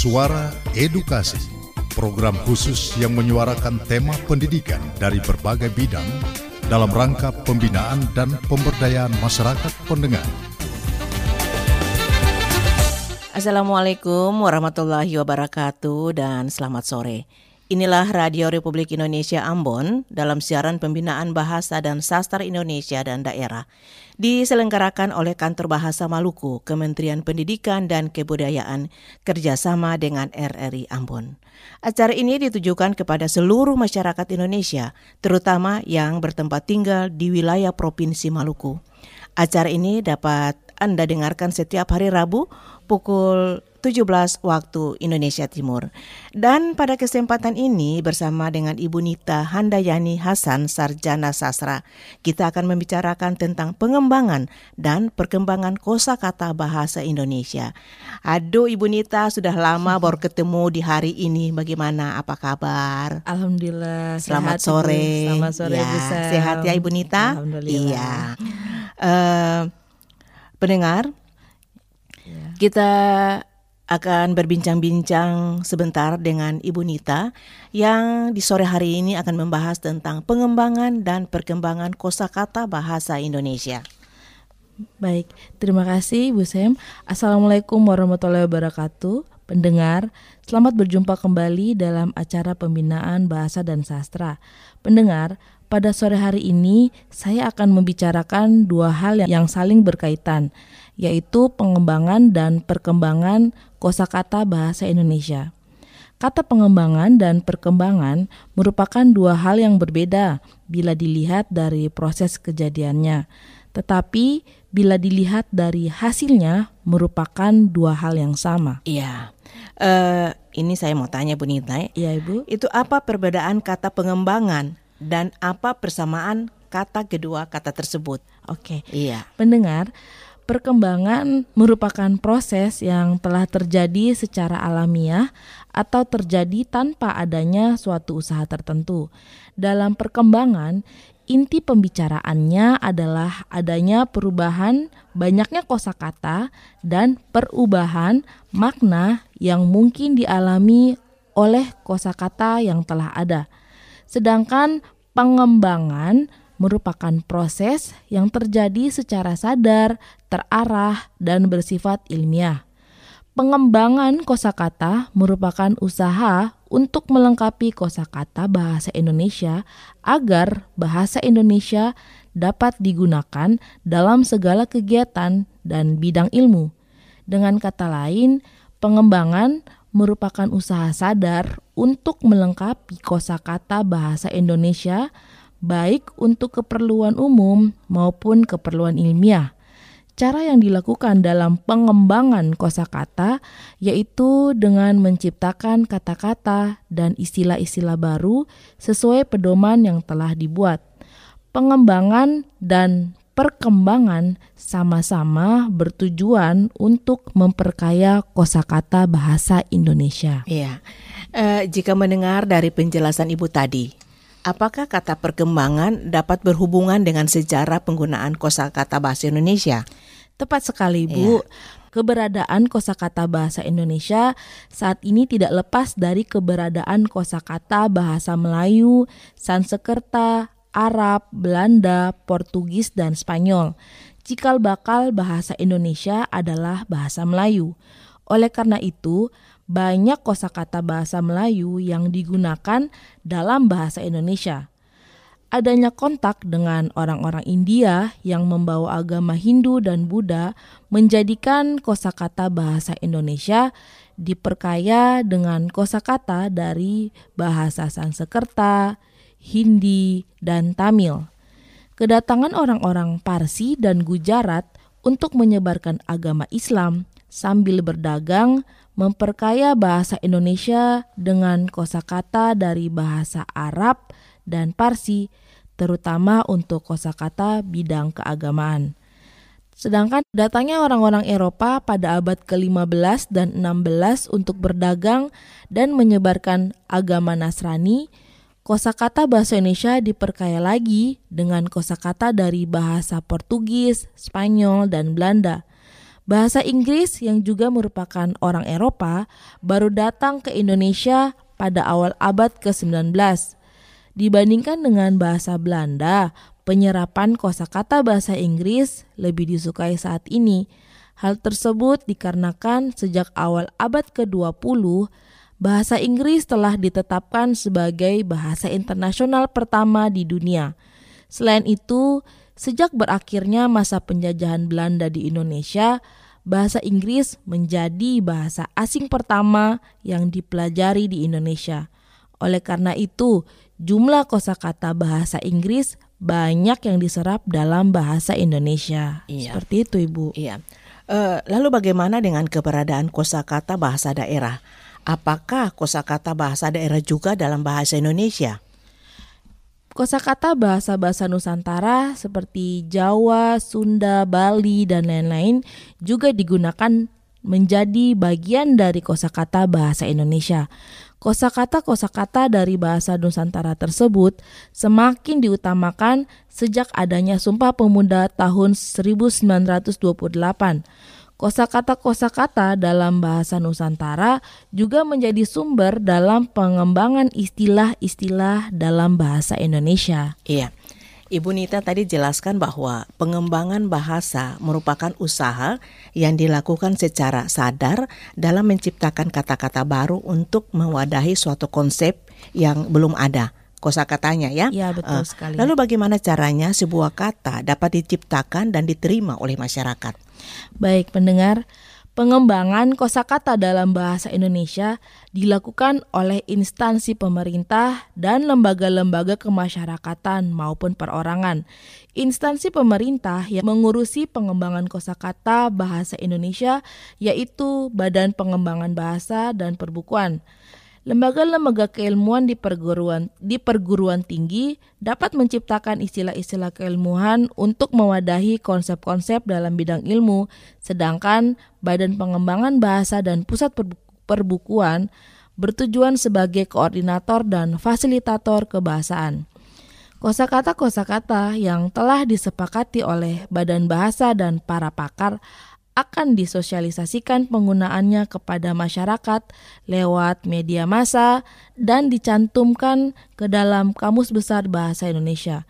Suara Edukasi, program khusus yang menyuarakan tema pendidikan dari berbagai bidang dalam rangka pembinaan dan pemberdayaan masyarakat pendengar. Assalamualaikum warahmatullahi wabarakatuh dan selamat sore. Inilah Radio Republik Indonesia Ambon dalam siaran pembinaan bahasa dan sastra Indonesia dan daerah. Diselenggarakan oleh Kantor Bahasa Maluku, Kementerian Pendidikan dan Kebudayaan, kerjasama dengan RRI Ambon. Acara ini ditujukan kepada seluruh masyarakat Indonesia, terutama yang bertempat tinggal di wilayah Provinsi Maluku. Acara ini dapat Anda dengarkan setiap hari Rabu pukul 17 waktu Indonesia Timur. Dan pada kesempatan ini bersama dengan Ibu Nita Handayani Hasan Sarjana Sastra, kita akan membicarakan tentang pengembangan dan perkembangan kosakata bahasa Indonesia. Aduh Ibu Nita sudah lama baru ketemu di hari ini. Bagaimana? Apa kabar? Alhamdulillah. Selamat sehat, sore. Ibu. Selamat sore ya, Bu Sam. Sehat ya Ibu Nita? Alhamdulillah. Iya. Eh, pendengar, Ya. kita akan berbincang-bincang sebentar dengan Ibu Nita yang di sore hari ini akan membahas tentang pengembangan dan perkembangan kosakata bahasa Indonesia. Baik, terima kasih Bu Sam. Assalamualaikum warahmatullahi wabarakatuh. Pendengar, selamat berjumpa kembali dalam acara pembinaan bahasa dan sastra. Pendengar, pada sore hari ini saya akan membicarakan dua hal yang saling berkaitan, yaitu pengembangan dan perkembangan kosakata bahasa Indonesia. Kata pengembangan dan perkembangan merupakan dua hal yang berbeda bila dilihat dari proses kejadiannya. Tetapi bila dilihat dari hasilnya merupakan dua hal yang sama. Iya, Eh, ini saya mau tanya Bu Nita, Ya, Ibu. itu apa perbedaan kata pengembangan dan apa persamaan kata kedua kata tersebut? Oke. Iya. Pendengar, perkembangan merupakan proses yang telah terjadi secara alamiah atau terjadi tanpa adanya suatu usaha tertentu. Dalam perkembangan, inti pembicaraannya adalah adanya perubahan banyaknya kosakata dan perubahan makna yang mungkin dialami oleh kosakata yang telah ada. Sedangkan pengembangan merupakan proses yang terjadi secara sadar, terarah, dan bersifat ilmiah. Pengembangan kosakata merupakan usaha untuk melengkapi kosakata bahasa Indonesia agar bahasa Indonesia dapat digunakan dalam segala kegiatan dan bidang ilmu. Dengan kata lain, pengembangan merupakan usaha sadar untuk melengkapi kosakata bahasa Indonesia baik untuk keperluan umum maupun keperluan ilmiah. Cara yang dilakukan dalam pengembangan kosakata yaitu dengan menciptakan kata-kata dan istilah-istilah baru sesuai pedoman yang telah dibuat. Pengembangan dan perkembangan sama-sama bertujuan untuk memperkaya kosakata bahasa Indonesia. Iya. Eh, jika mendengar dari penjelasan Ibu tadi, apakah kata perkembangan dapat berhubungan dengan sejarah penggunaan kosakata bahasa Indonesia? Tepat sekali, Bu. Keberadaan kosakata bahasa Indonesia saat ini tidak lepas dari keberadaan kosakata bahasa Melayu, Sanskerta, Arab, Belanda, Portugis, dan Spanyol. Cikal bakal bahasa Indonesia adalah bahasa Melayu. Oleh karena itu, banyak kosakata bahasa Melayu yang digunakan dalam bahasa Indonesia adanya kontak dengan orang-orang India yang membawa agama Hindu dan Buddha menjadikan kosakata bahasa Indonesia diperkaya dengan kosakata dari bahasa Sanskerta, Hindi, dan Tamil. Kedatangan orang-orang Parsi dan Gujarat untuk menyebarkan agama Islam sambil berdagang memperkaya bahasa Indonesia dengan kosakata dari bahasa Arab dan Parsi, terutama untuk kosakata bidang keagamaan. Sedangkan datangnya orang-orang Eropa pada abad ke-15 dan 16 untuk berdagang dan menyebarkan agama Nasrani, kosakata bahasa Indonesia diperkaya lagi dengan kosakata dari bahasa Portugis, Spanyol, dan Belanda. Bahasa Inggris yang juga merupakan orang Eropa baru datang ke Indonesia pada awal abad ke-19. Dibandingkan dengan bahasa Belanda, penyerapan kosakata bahasa Inggris lebih disukai saat ini. Hal tersebut dikarenakan sejak awal abad ke-20, bahasa Inggris telah ditetapkan sebagai bahasa internasional pertama di dunia. Selain itu, sejak berakhirnya masa penjajahan Belanda di Indonesia, bahasa Inggris menjadi bahasa asing pertama yang dipelajari di Indonesia. Oleh karena itu, jumlah kosakata bahasa Inggris banyak yang diserap dalam bahasa Indonesia. Iya. Seperti itu, Ibu. Iya. Uh, lalu bagaimana dengan keberadaan kosakata bahasa daerah? Apakah kosakata bahasa daerah juga dalam bahasa Indonesia? Kosakata bahasa-bahasa Nusantara seperti Jawa, Sunda, Bali, dan lain-lain juga digunakan menjadi bagian dari kosakata bahasa Indonesia. Kosakata-kosakata dari bahasa Nusantara tersebut semakin diutamakan sejak adanya Sumpah Pemuda tahun 1928 Kosakata-kosakata dalam bahasa Nusantara juga menjadi sumber dalam pengembangan istilah-istilah dalam bahasa Indonesia. Iya. Ibu Nita tadi jelaskan bahwa pengembangan bahasa merupakan usaha yang dilakukan secara sadar dalam menciptakan kata-kata baru untuk mewadahi suatu konsep yang belum ada kosakatanya ya. Iya betul uh, sekali. Lalu bagaimana caranya sebuah kata dapat diciptakan dan diterima oleh masyarakat? Baik pendengar, pengembangan kosakata dalam bahasa Indonesia dilakukan oleh instansi pemerintah dan lembaga-lembaga kemasyarakatan maupun perorangan. Instansi pemerintah yang mengurusi pengembangan kosakata bahasa Indonesia yaitu Badan Pengembangan Bahasa dan Perbukuan. Lembaga-lembaga keilmuan di perguruan di perguruan tinggi dapat menciptakan istilah-istilah keilmuan untuk mewadahi konsep-konsep dalam bidang ilmu, sedangkan Badan Pengembangan Bahasa dan Pusat Perbukuan bertujuan sebagai koordinator dan fasilitator kebahasaan. Kosakata-kosakata yang telah disepakati oleh Badan Bahasa dan para pakar akan disosialisasikan penggunaannya kepada masyarakat lewat media massa dan dicantumkan ke dalam Kamus Besar Bahasa Indonesia.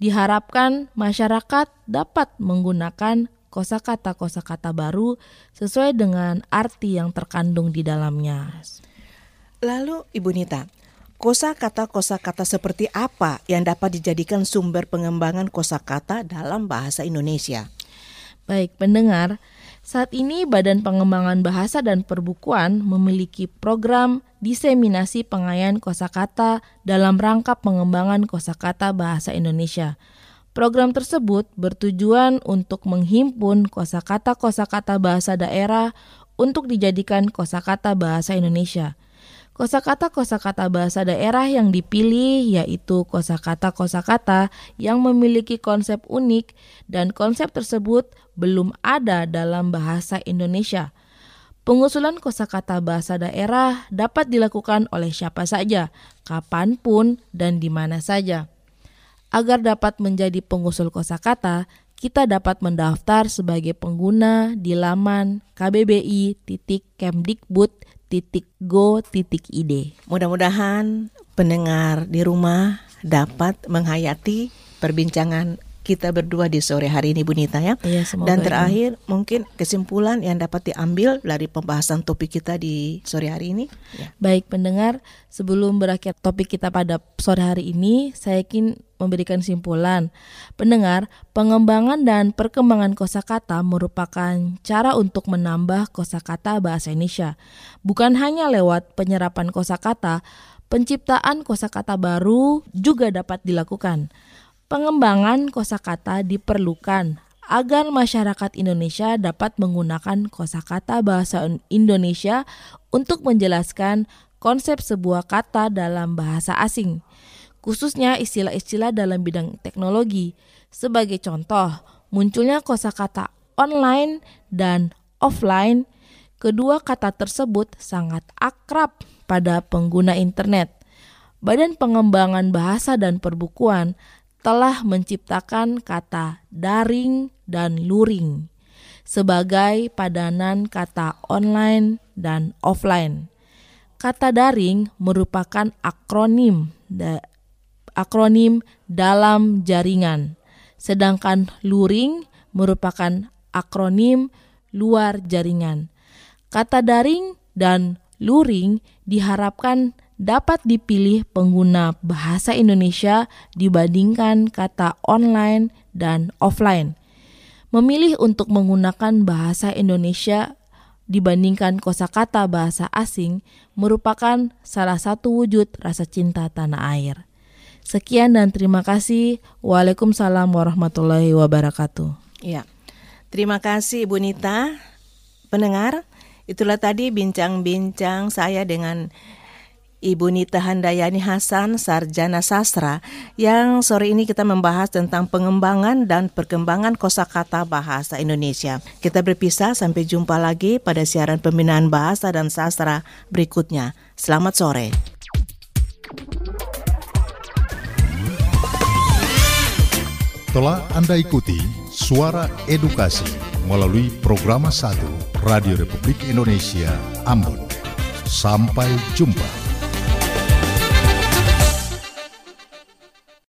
Diharapkan masyarakat dapat menggunakan kosakata-kosakata baru sesuai dengan arti yang terkandung di dalamnya. Lalu Ibu Nita, kosakata-kosakata seperti apa yang dapat dijadikan sumber pengembangan kosakata dalam bahasa Indonesia? Baik, pendengar, saat ini Badan Pengembangan Bahasa dan Perbukuan memiliki program diseminasi pengayaan kosakata dalam rangka pengembangan kosakata bahasa Indonesia. Program tersebut bertujuan untuk menghimpun kosakata-kosakata bahasa daerah untuk dijadikan kosakata bahasa Indonesia. Kosakata-kosakata bahasa daerah yang dipilih yaitu kosakata-kosakata yang memiliki konsep unik dan konsep tersebut belum ada dalam bahasa Indonesia. Pengusulan kosakata bahasa daerah dapat dilakukan oleh siapa saja, kapan pun, dan di mana saja. Agar dapat menjadi pengusul kosakata, kita dapat mendaftar sebagai pengguna di laman kbbi.kemdikbud.go.id. Mudah-mudahan pendengar di rumah dapat menghayati perbincangan kita berdua di sore hari ini Bu Nita ya. Iya, Dan terakhir ya. mungkin kesimpulan yang dapat diambil dari pembahasan topik kita di sore hari ini. Ya. Baik pendengar, sebelum berakhir topik kita pada sore hari ini, saya ingin memberikan simpulan. Pendengar, pengembangan dan perkembangan kosakata merupakan cara untuk menambah kosakata bahasa Indonesia. Bukan hanya lewat penyerapan kosakata, penciptaan kosakata baru juga dapat dilakukan. Pengembangan kosakata diperlukan agar masyarakat Indonesia dapat menggunakan kosakata bahasa Indonesia untuk menjelaskan konsep sebuah kata dalam bahasa asing, khususnya istilah-istilah dalam bidang teknologi. Sebagai contoh, munculnya kosakata online dan offline. Kedua kata tersebut sangat akrab pada pengguna internet. Badan Pengembangan Bahasa dan Perbukuan telah menciptakan kata daring dan luring. sebagai padanan kata online dan offline. Kata daring merupakan akronim da, akronim dalam jaringan, sedangkan luring merupakan akronim luar jaringan. Kata daring dan luring diharapkan dapat dipilih pengguna bahasa Indonesia dibandingkan kata online dan offline. Memilih untuk menggunakan bahasa Indonesia dibandingkan kosakata bahasa asing merupakan salah satu wujud rasa cinta tanah air. Sekian dan terima kasih. Waalaikumsalam warahmatullahi wabarakatuh. Ya. Terima kasih Ibu Nita. Pendengar, itulah tadi bincang-bincang saya dengan Ibu Nita Handayani Hasan, Sarjana Sastra, yang sore ini kita membahas tentang pengembangan dan perkembangan kosakata bahasa Indonesia. Kita berpisah sampai jumpa lagi pada siaran pembinaan bahasa dan sastra berikutnya. Selamat sore. Telah Anda ikuti Suara Edukasi melalui program 1 Radio Republik Indonesia Ambon. Sampai jumpa.